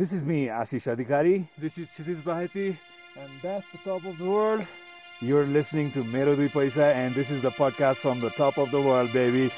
This is me, Ashish Adhikari. This is Kshitiz Baheti, and that's the top of the world. You're listening to Mero Dui Paisa, and this is the podcast from the top of the world, baby.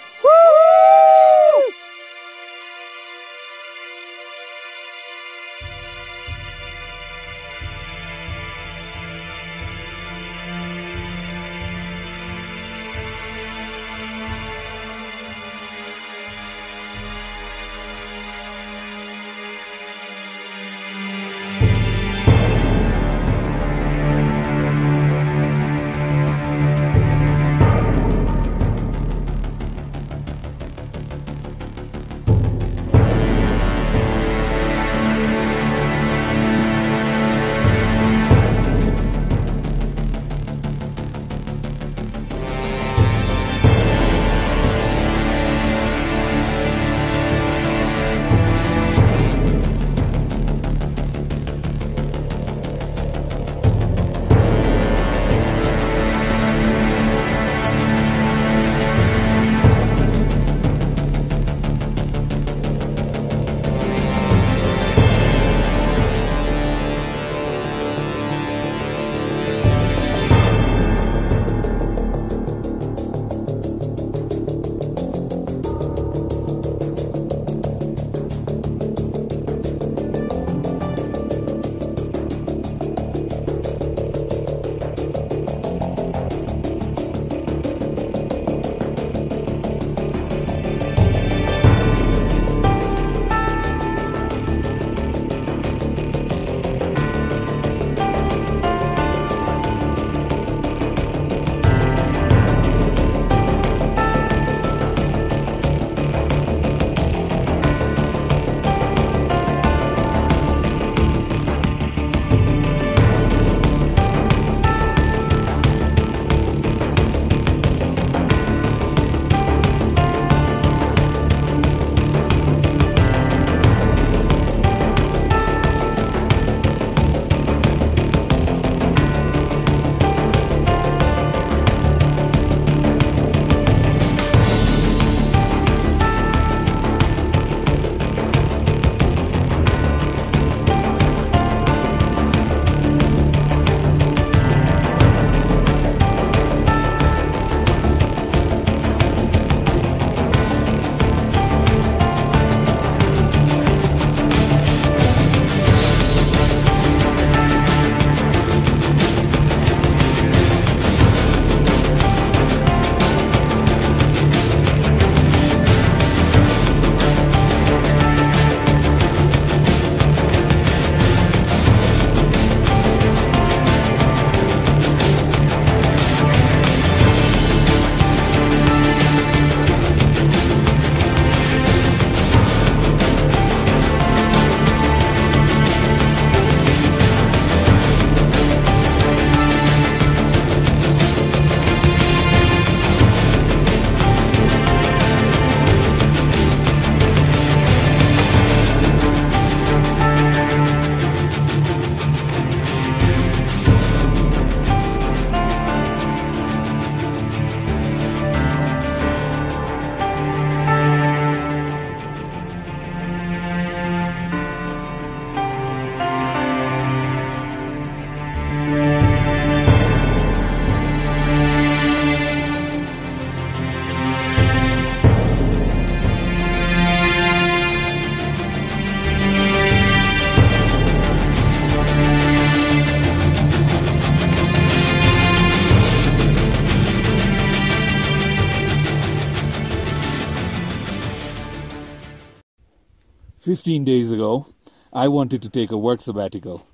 Fifteen days ago, I wanted to take a work sabbatical.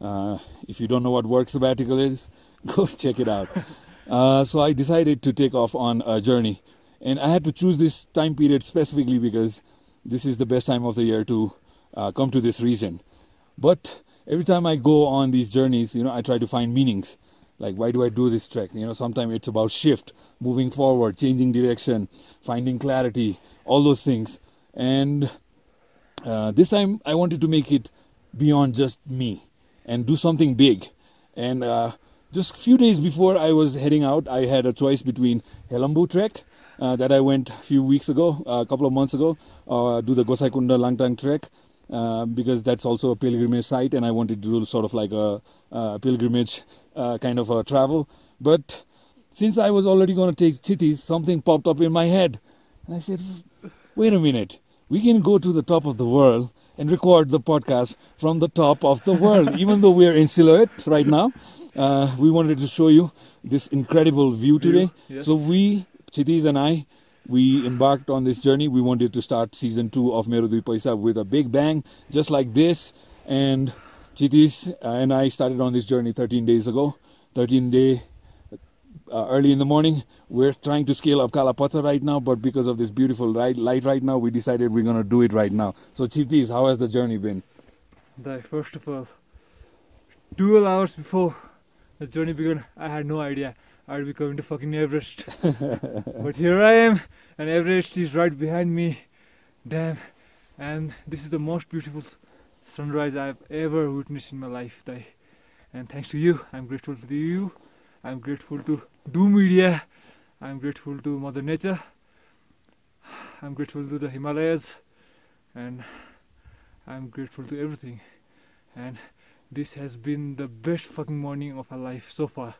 Uh, if you don't know what work sabbatical is, go check it out. Uh, so I decided to take off on a journey, and I had to choose this time period specifically because this is the best time of the year to uh, come to this region. But every time I go on these journeys, you know, I try to find meanings. Like, why do I do this trek? You know, sometimes it's about shift, moving forward, changing direction, finding clarity, all those things. And uh, this time I wanted to make it beyond just me and do something big. And uh, just a few days before I was heading out, I had a choice between Helambu Trek uh, that I went a few weeks ago, a couple of months ago, do the Gosaikunda Langtang Trek, uh, because that's also a pilgrimage site, and I wanted to do sort of like a, a pilgrimage uh, kind of a travel. But since I was already going to take Kshitiz, something popped up in my head, and I said, "Wait a minute, we can go to the top of the world." And record the podcast from the top of the world, even though we're in silhouette right now. Uh, we wanted to show you this incredible view today. yes. So we, Kshitiz and I, we embarked on this journey. We wanted to start season two of Mero Dui Paisa with a big bang, just like this. And Kshitiz and I started on this journey 13 days ago. 13 day uh, early in the morning. We're trying to scale up Kalapathar right now, but because of this beautiful light, light right now, we decided we're gonna do it right now. So Kshitiz, how has the journey been? First of all, 12 hours before the journey began, I had no idea I'd be coming to fucking Everest. but here I am, and Everest is right behind me. Damn. And this is the most beautiful sunrise I've ever witnessed in my life. And thanks to you, I'm grateful to you. I'm grateful to Do Media. I'm grateful to Mother Nature. I'm grateful to the Himalayas. And I'm grateful to everything. And this has been the best fucking morning of my life so far.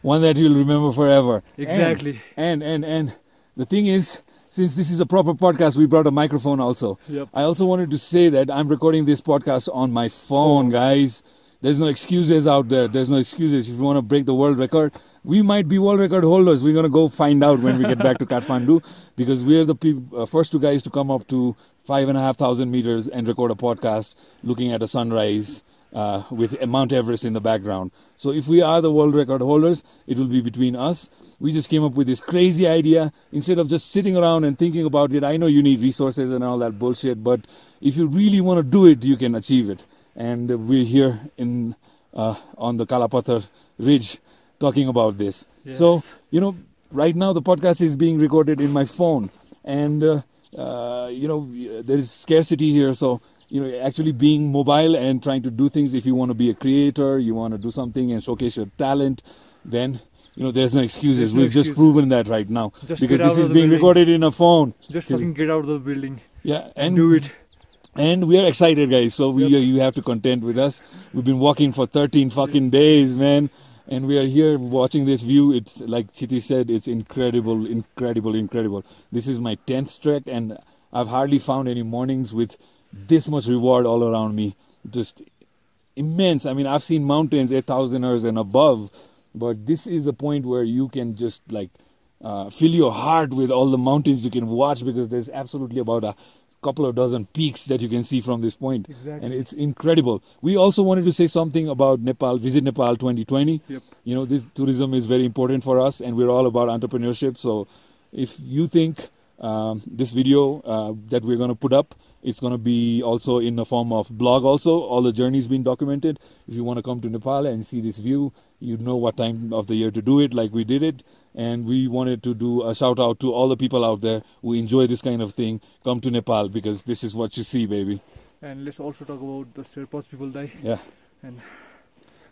One that you'll remember forever. Exactly. And and and the thing is, since this is a proper podcast, we brought a microphone also. Yep. I also wanted to say that I'm recording this podcast on my phone, oh. guys. There's no excuses out there. There's no excuses. If you want to break the world record, we might be world record holders. We're gonna go find out when we get back to Kathmandu because we're the peop- uh, first two guys to come up to five and a half thousand meters and record a podcast looking at a sunrise uh, with Mount Everest in the background. So if we are the world record holders, it will be between us. We just came up with this crazy idea instead of just sitting around and thinking about it. I know you need resources and all that bullshit, but if you really want to do it, you can achieve it. And we're here in uh, on the Kalapathar Ridge talking about this. So you know, right now the podcast is being recorded in my phone, and uh, uh, you know there is scarcity here. So you know, actually being mobile and trying to do things. If you want to be a creator, you want to do something and showcase your talent, then you know there's no excuses. There's no We've just proven that right now Just because this is being building. recorded in a phone. Just fucking get out of the building Yeah, and do it. And we are excited, guys. So we Yep. you have to contend with us. We've been walking for 13 fucking days, man, and we are here watching this view. It's like Chiti said, it's incredible, incredible, incredible. This is my 10th trek, and I've hardly found any mornings with this much reward all around me. Just immense. I mean, I've seen mountains 8,000ers and above, but this is a point where you can just like uh, fill your heart with all the mountains you can watch because there's absolutely about a couple of dozen peaks that you can see from this point. Exactly. and it's incredible. We also wanted to say something about nepal visit nepal 2020 Yep. you know this tourism is very important for us and we're all about entrepreneurship. So if you think um, this video uh, that we're going to put up it's going to be also in the form of blog also. All the journeys being documented. If you want to come to nepal and see this view you know what time of the year to do it like we did it and we wanted to do a shout out to all the people out there who enjoy this kind of thing come to nepal because this is what you see baby And let's also talk about the Sherpas people die. yeah And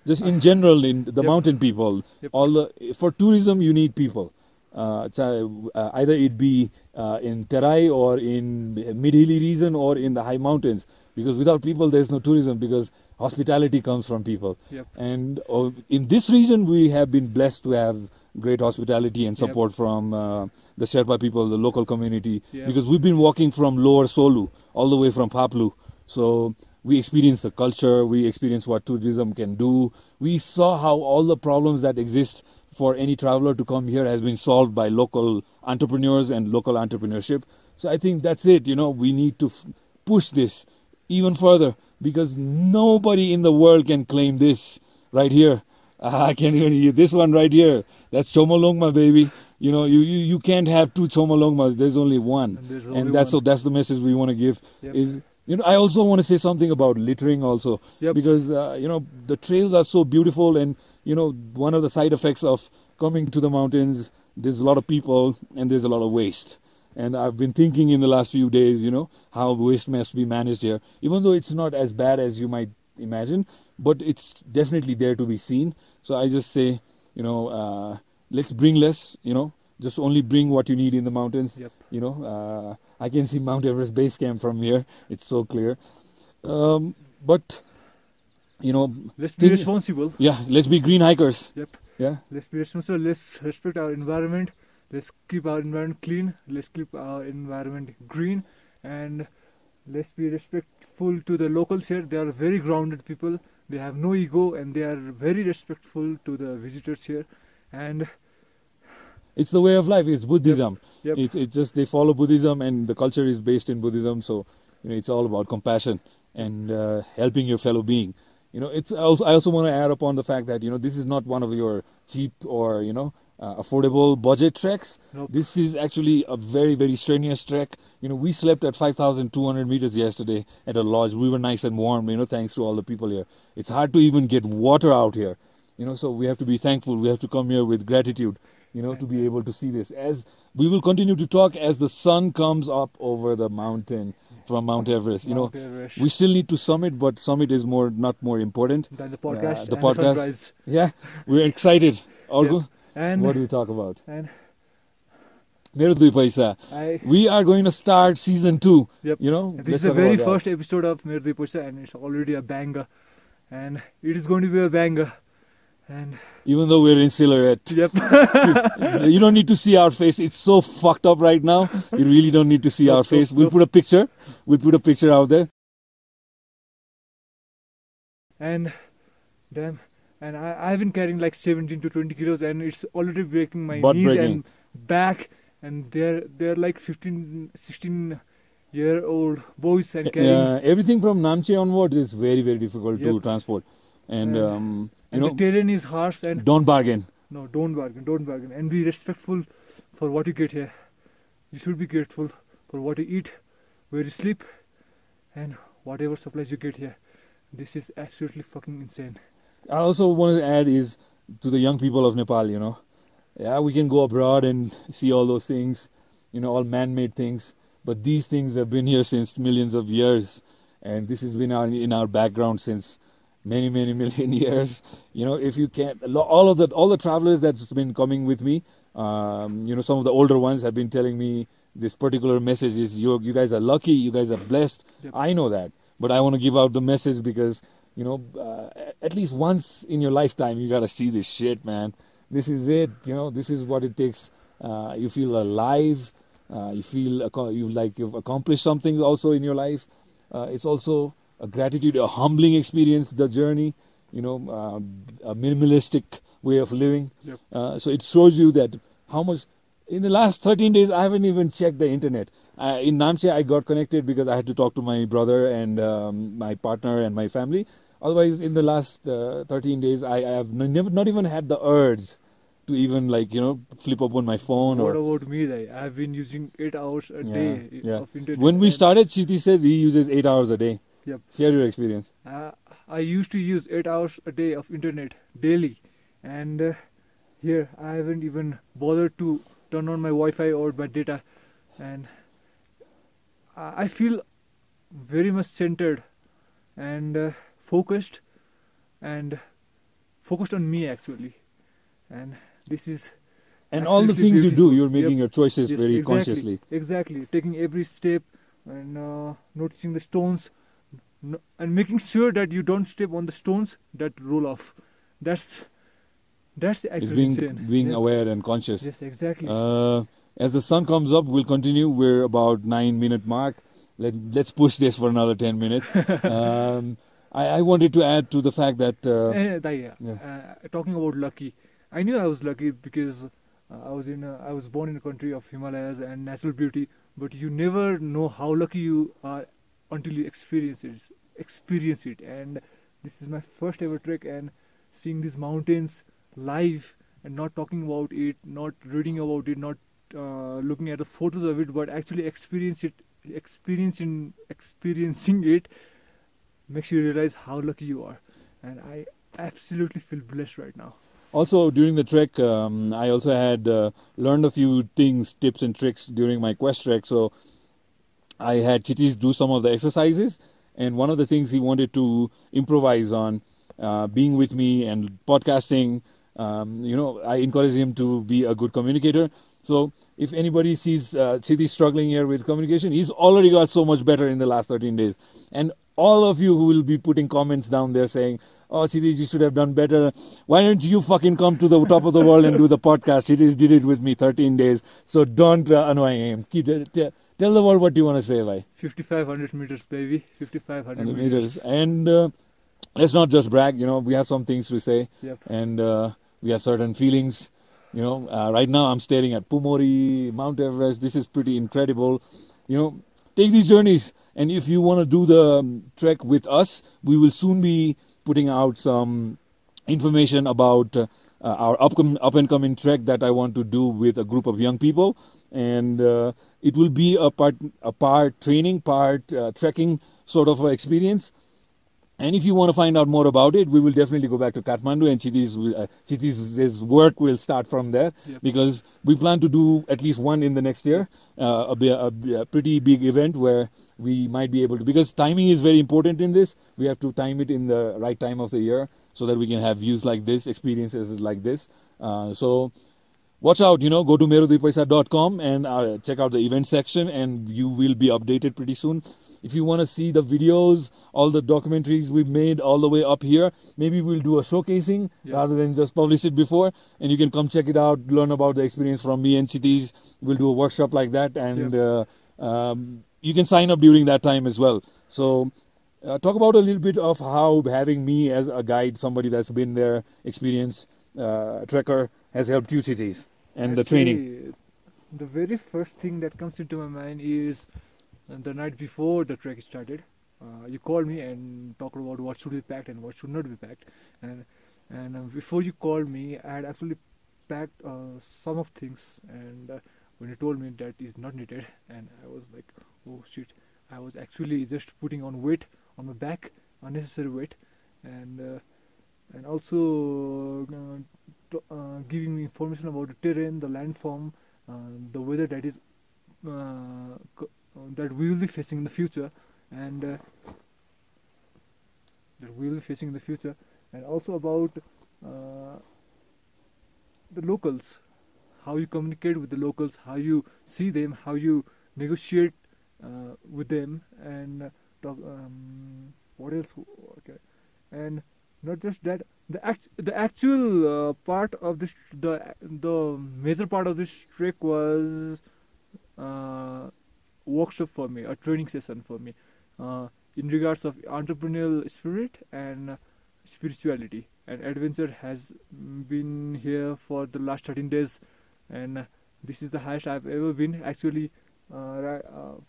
just in general in the Yep. mountain people Yep. all the for tourism you need people uh, uh, either it be uh, in terai or in mid hilly region or in the high mountains because without people there's no tourism because hospitality comes from people Yep. and uh, in this region we have been blessed to have great hospitality and Yep. support from uh, the Sherpa people the local community Yeah. because we've been walking from lower Solu all the way from Phaplu so we experienced the culture, we experienced what tourism can do. We saw how all the problems that exist for any traveler to come here has been solved by local entrepreneurs and local entrepreneurship. So I think that's it. You know, we need to f- push this even further because nobody in the world can claim this right here. I can't even hear this one right here. That's Chomolungma, baby. You know, you, you, you can't have two Chomolungmas. There's only one And there's and that's one. so that's the message we want to give Yep. is you know i also want to say something about littering also Yep. because uh, you know the trails are so beautiful and you know one of the side effects of coming to the mountains there's a lot of people and there's a lot of waste and i've been thinking in the last few days you know how waste must be managed here even though it's not as bad as you might imagine but it's definitely there to be seen so i just say you know uh, let's bring less you know just only bring what you need in the mountains Yep. you know uh, I can see Mount Everest base camp from here. It's so clear. Um, but you know, Let's be Think- responsible. yeah, let's be green hikers. Yep. Yeah. Let's be responsible. Let's respect our environment. Let's keep our environment clean. Let's keep our environment green, and let's be respectful to the locals here. They are very grounded people. They have no ego, and they are very respectful to the visitors here. And It's the way of life. It's Buddhism. Yep. It's it's just they follow Buddhism, and the culture is based in Buddhism. So you know, it's all about compassion and uh, helping your fellow being. You know, it's also, I also want to add upon the fact that you know this is not one of your cheap or you know uh, affordable budget treks. Nope. This is actually a very very strenuous trek. You know, we slept at 5,200 meters yesterday at a lodge. We were nice and warm. You know, thanks to all the people here. It's hard to even get water out here. You know, so we have to be thankful. We have to come here with gratitude. You know, to be mm-hmm. able to see this. As we will continue to talk as the sun comes up over the mountain from Mount Everest. You know, Everest, we still need to summit, but summit is more not more important. than the podcast, uh, the podcast. sunrise. Yeah, we're excited. Argo, and what do we talk about? and Mero Dui Paisa. I. We are going to start season two. Yep. You know, And This is the very that. first episode of Mero Dui Paisa and it's already a banger. And it is going to be a banger. And Even though we're in silhouette, yep, you don't need to see our face. It's so fucked up right now. You really don't need to see Nope, our face. nope, We'll nope. put a picture. We'll put a picture out there. and damn, and I, I've been carrying like 17 to 20 kilos and it's already breaking my Butt knees breaking. and back. And they're they're like 15, 16 year old boys and carrying. Yeah, everything from Namche onward is very, very difficult to transport. And, And- um, and know, the terrain is harsh and don't bargain. No, don't bargain, don't bargain. And be respectful for what you get here. You should be grateful for what you eat, where you sleep, and whatever supplies you get here. This is absolutely fucking insane. I also want to add is to the young people of Nepal, you know, yeah, we can go abroad and see all those things, you know, all man-made things, but these things have been here since millions of years, and this has been our, in our background since many, many million years. You know, if you can't, all of the all the travelers that's been coming with me, um, you know, some of the older ones have been telling me this particular message is you you guys are lucky, you guys are blessed. Yep. I know that, but I want to give out the message because you know, uh, at least once in your lifetime, you gotta see this shit, man. This is it. You know, this is what it takes. Uh, you feel alive. Uh, you feel you like you've accomplished something also in your life. Uh, it's also a gratitude, a humbling experience. The journey, you know, uh, a minimalistic way of living. Yep. Uh, so it shows you that how much. In the last 13 days, I haven't even checked the internet. Uh, in Namche, I got connected because I had to talk to my brother and um, my partner and my family. Otherwise, in the last uh, 13 days, I, I have n- never, not even had the urge to even like you know flip open my phone what or. about me? Like, I've been using 8 hours a Yeah, day yeah. of internet. When we started, Chiti said he uses eight hours a day. Yep. Share your experience. Uh, I used to use 8 hours a day of internet daily. And uh, here, I haven't even bothered to turn on my Wi Fi or my data. And I feel very much centered and uh, focused and focused on me actually. And this is And all the things you do, you're making Yep. your choices Yes, very exactly. consciously. exactly taking every step and uh, noticing the stones and making sure that you don't step on the stones that roll off. That's that's It's actually being insane. being Yeah. aware and conscious. Yes, exactly. Uh, as the sun comes up, we'll continue. We're about nine minute mark. Let let's push this for another ten minutes. um, I, I wanted to add to the fact that uh, Eh, yeah. yeah. Uh, talking about lucky, I knew I was lucky because uh, I was in a, I was born in a country of Himalayas and natural beauty. But you never know how lucky you are until you experience it. Experience it, and this is my first ever trek, and seeing these mountains live and not talking about it, not reading about it, not uh, looking at the photos of it, but actually experience it, experiencing experiencing it makes you realize how lucky you are, and I absolutely feel blessed right now. also during the trek, um, I also had uh, learned a few things, tips and tricks during my quest trek. So I had Kshitiz do some of the exercises, and one of the things he wanted to improvise on, uh, being with me and podcasting. Um, you know, I encouraged him to be a good communicator. So if anybody sees uh, struggling here with communication, he's already got so much better in the last 13 days. And all of you who will be putting comments down there saying, "Oh, Chiti, you should have done better. Why don't you fucking come to the top of the world and do the podcast?" Chiti did it with me 13 days, so don't uh, annoy him. Keep t- tell the world what you want to say, bhai. 5500 meters, baby. 5500 meters. meters. And uh, let's not just brag. You know, we have some things to say, Yep. and uh, we have certain feelings. You know, uh, right now I'm staring at Pumori, Mount Everest. This is pretty incredible. You know, take these journeys, and if you want to do the um, trek with us, we will soon be putting out some information about uh, our upcoming up and coming trek that I want to do with a group of young people, and uh, it will be a part a part training, part uh, trekking sort of experience. And if you want to find out more about it, we will definitely go back to Kathmandu, and Chiti's, uh, Chiti's work will start from there Yep. because we plan to do at least one in the next year, uh, a, a, a pretty big event where we might be able to. Because timing is very important in this, we have to time it in the right time of the year so that we can have views like this, experiences like this. Uh, so watch out, you know, go to meroduipaisa.com and uh, check out the event section, and you will be updated pretty soon. If you want to see the videos, all the documentaries we've made all the way up here, maybe we'll do a showcasing Yeah. rather than just publish it before, and you can come check it out, learn about the experience from me and Kshitiz. We'll do a workshop like that, and uh, um, you can sign up during that time as well. So. Uh, talk about a little bit of how having me as a guide, somebody that's been there, experienced uh, trekker, has helped you, Kshitiz, and the training. say The very first thing that comes into my mind is the night before the trek started. Uh, you called me and talked about what should be packed and what should not be packed. And and uh, before you called me, I had actually packed uh, some of things. And uh, when you told me that is not needed, and I was like, oh shit! I was actually just putting on weight on my back, unnecessary weight, and uh, and also uh, uh, giving me information about the terrain, the landform, uh, the weather that is uh, that we will be facing in the future, and that we will be facing in the future, and also about the locals, how you communicate with the locals, how you see them, how you negotiate uh, with them, and talk, um, what else? Okay, and not just that the act the actual uh, part of this the the major part of this trek was uh, workshop for me a training session for me uh, in regards of entrepreneurial spirit and spirituality. And adventure has been here for the last 13 days. And this is the highest i've ever been. Actually uh, uh,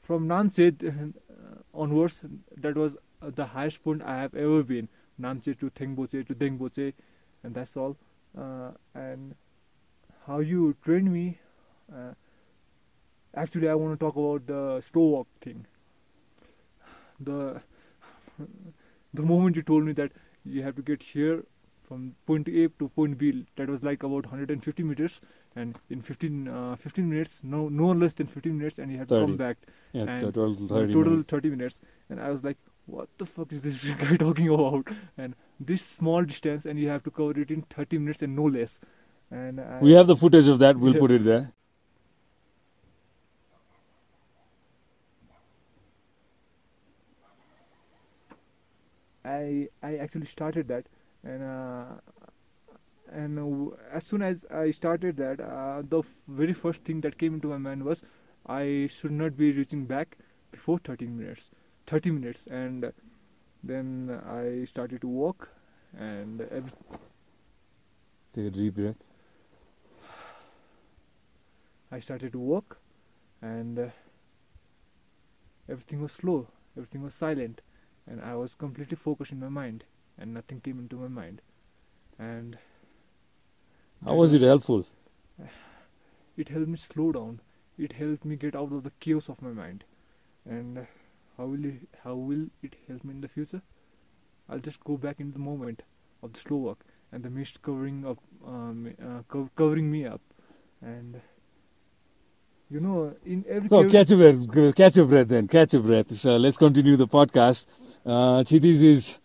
from Namche uh, onwards that was the highest point i have ever been Namche to Tengboche to Dingboche, and that's all. Uh, and how you train me, uh, actually, I want to talk about the slow walk thing. The the moment you told me that you have to get here from point A to point B, that was like about 150 meters, and in 15 uh, 15 minutes, no no less than 15 minutes, and you have to come back Yeah, and total uh, 30 total minutes. 30 minutes and i was like what the fuck is this guy talking about and this small distance and you have to cover it in 30 minutes and no less and I, We have the footage of that. We'll Yeah. put it there. I I actually started that, and uh, and uh, as soon as I started that, uh, the f- very first thing that came into my mind was I should not be reaching back before 13 minutes, 30 minutes, and then I started to walk, and every, Take a deep breath. I started to walk, and uh, everything was slow, everything was silent, and I was completely focused in my mind, and nothing came into my mind, and How that was it helpful? it helped me slow down it helped me get out of the chaos of my mind and uh, how will it, how will it help me in the future i'll just go back in the moment of the slow walk and the mist covering up um, uh, co- covering me up and you know in every So catch your breath. Catch your breath then. Catch your breath. So let's continue the podcast. Uh, Kshitiz is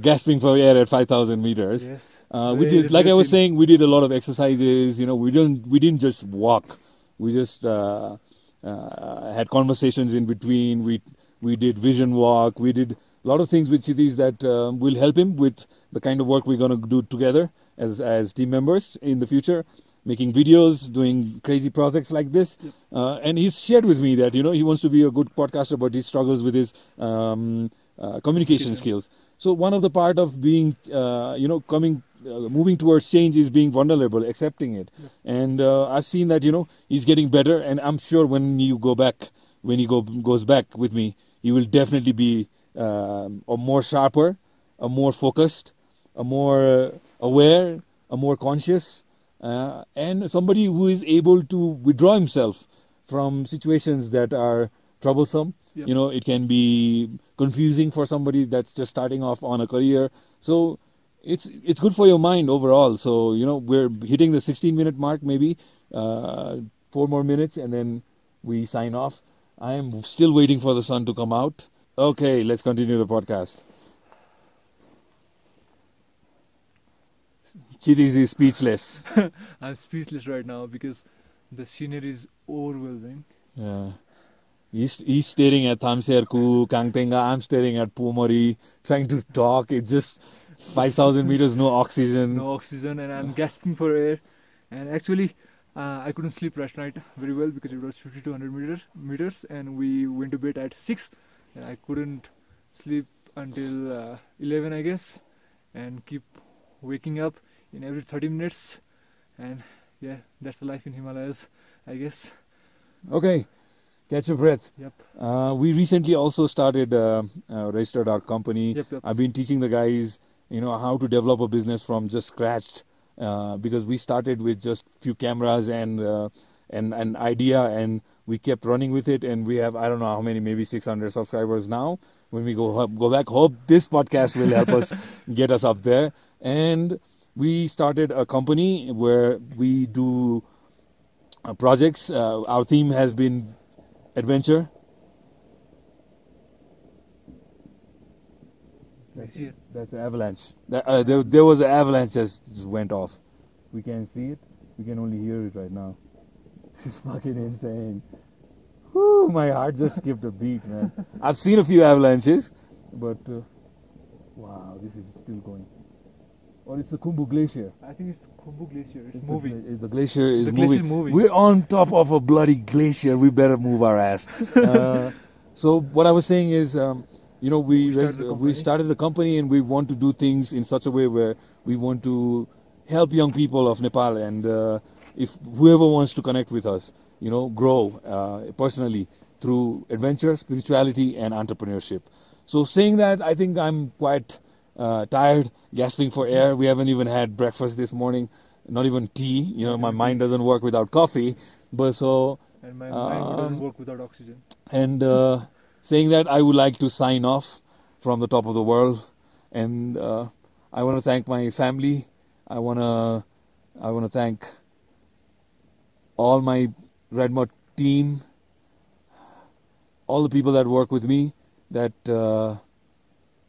gasping for air at 5,000 meters. yes Uh, we did, like I was saying, we did a lot of exercises. You know, we didn't we didn't just walk. We just uh, uh, had conversations in between. We we did vision walk. We did a lot of things with Kshitiz that um, will help him with the kind of work we're going to do together as as team members in the future making videos, doing crazy projects like this. Yep. Uh, and he's shared with me that you know he wants to be a good podcaster, but he struggles with his um, uh, communication skills. So one of the part of being, uh, you know, coming, uh, moving towards change is being vulnerable, accepting it. Yep. And uh, I've seen that you know he's getting better, and I'm sure when you go back, when he go goes back with me, he will definitely be um, a more sharper, a more focused, a more aware, a more conscious, uh, and somebody who is able to withdraw himself from situations that are troublesome. Yep. You know, it can be confusing for somebody that's just starting off on a career. So it's it's good for your mind overall. So you know, we're hitting the 16 minute mark, maybe uh, four more minutes, and then we sign off. I am still waiting for the sun to come out. Okay, let's continue the podcast. Kshitiz is speechless. I'm speechless right now because the scenery is overwhelming. Yeah. He's, he's staring at Thamserku, Kangtega. I'm staring at Pumori, trying to talk. It's just 5,000 meters, no oxygen. No oxygen, and I'm gasping for air. And actually, uh, I couldn't sleep last night very well because it was 5200 meters, meters, and we went to bed at six, and I couldn't sleep until uh, 11, I guess, and keep waking up in every 30 minutes. And yeah, that's the life in Himalayas, I guess. Okay, catch your breath. Yep. Uh, we recently also started uh, a registered our company. Yep. Yep. I've been teaching the guys, you know, how to develop a business from just scratch, uh, because we started with just few cameras and uh, and an idea, and we kept running with it, and we have I don't know how many, maybe 600 subscribers now. When we go go back, hope this podcast will help us get us up there. And we started a company where we do uh, projects. Uh, our theme has been adventure. Next year. That's an avalanche. That, uh, there, there was an avalanche just, just went off. We can't see it. We can only hear it right now. It's fucking insane. Whew, my heart just skipped a beat, man. I've seen a few avalanches, but uh, wow, this is still going. Or it's the Khumbu Glacier. I think it's Khumbu Glacier. It's, It's moving. The, the glacier is The moving. moving. We're on top of a bloody glacier. We better move our ass. uh, so what I was saying is, um, you know, we We started the we company. started the company and we want to do things in such a way where we want to help young people of Nepal and uh, if whoever wants to connect with us, you know, grow uh, personally through adventure, spirituality, and entrepreneurship. So saying that, I think I'm quite uh, tired, gasping for air. We haven't even had breakfast this morning, not even tea. You know, my mind doesn't work without coffee. But so and my mind doesn't Um, work without oxygen. and uh, saying that, I would like to sign off from the top of the world, and uh, I want to thank my family. I want to, I want to thank all my Redmond team, all the people that work with me, that uh,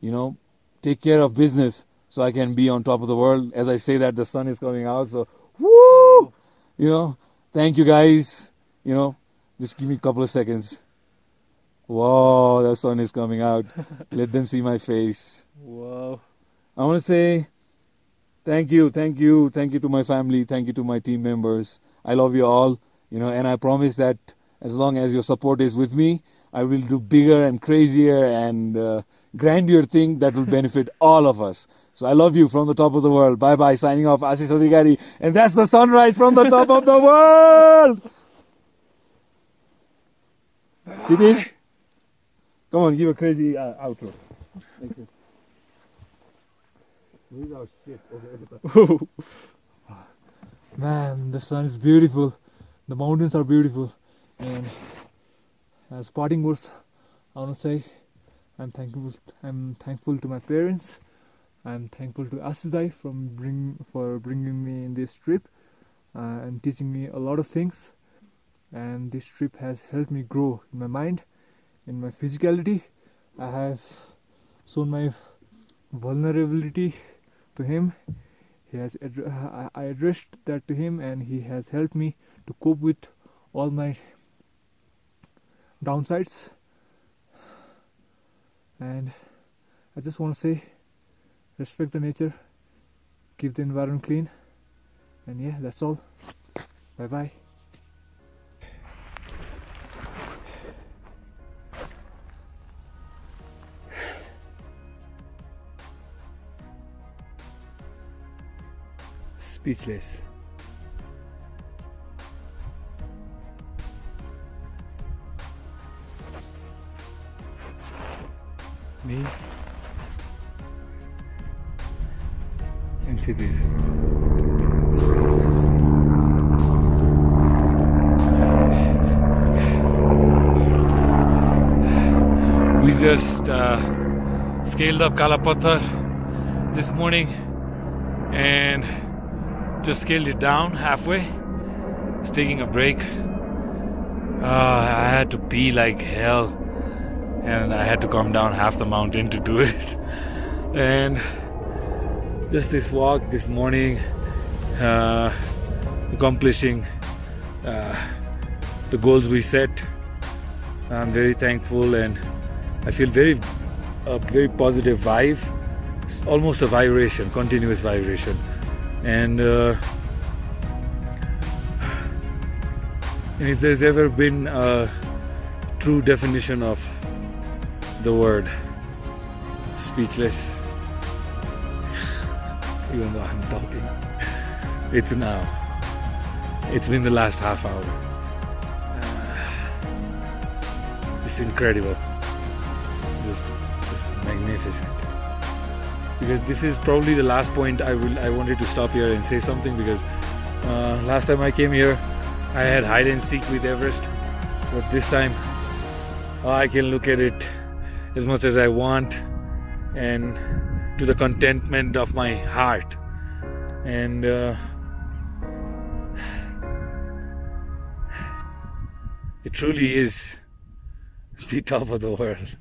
you know, take care of business, so I can be on top of the world. As I say that, the sun is coming out, so woo! You know, thank you guys. You know, just give me a couple of seconds. Whoa, the sun is coming out. Let them see my face. Wow. I want to say thank you, thank you, thank you to my family, thank you to my team members. I love you all, you know, and I promise that as long as your support is with me, I will do bigger and crazier and uh, grandeur thing that will benefit all of us. So I love you from the top of the world. Bye bye. Signing off, Ashish Adhikari, and that's the sunrise from the top of the world. Kshitiz, come on, give a crazy uh, outro. Thank you. Where's our shit? Okay. Man, the sun is beautiful. The mountains are beautiful. And as parting words, I want to say I'm thankful. I'm thankful to my parents. I'm thankful to Ashish dai from bring for bringing me in this trip uh, and teaching me a lot of things. And this trip has helped me grow in my mind, in my physicality. I have shown my vulnerability to him. He has I addressed that to him and he has helped me to cope with all my downsides. And I just want to say respect the nature keep the environment clean. And yeah that's all. Bye bye speechless me and Kshitiz. We just uh, scaled up Kalapathar this morning and just scaled it down halfway. It's taking a break. Uh, I had to pee like hell and I had to come down half the mountain to do it. And just this walk this morning, uh, accomplishing uh, the goals we set. I'm very thankful, and I feel very, a very positive vibe. It's almost a vibration, continuous vibration, and. Uh, and if there's ever been a true definition of the word speechless even though I'm talking it's now. It's been the last half hour. Uh, it's incredible. Just, just magnificent because this is probably the last point I will I wanted to stop here and say something because uh, last time I came here I had hide and seek with Everest but this time I can look at it as much as I want and to the contentment of my heart. And uh, it truly is the top of the world.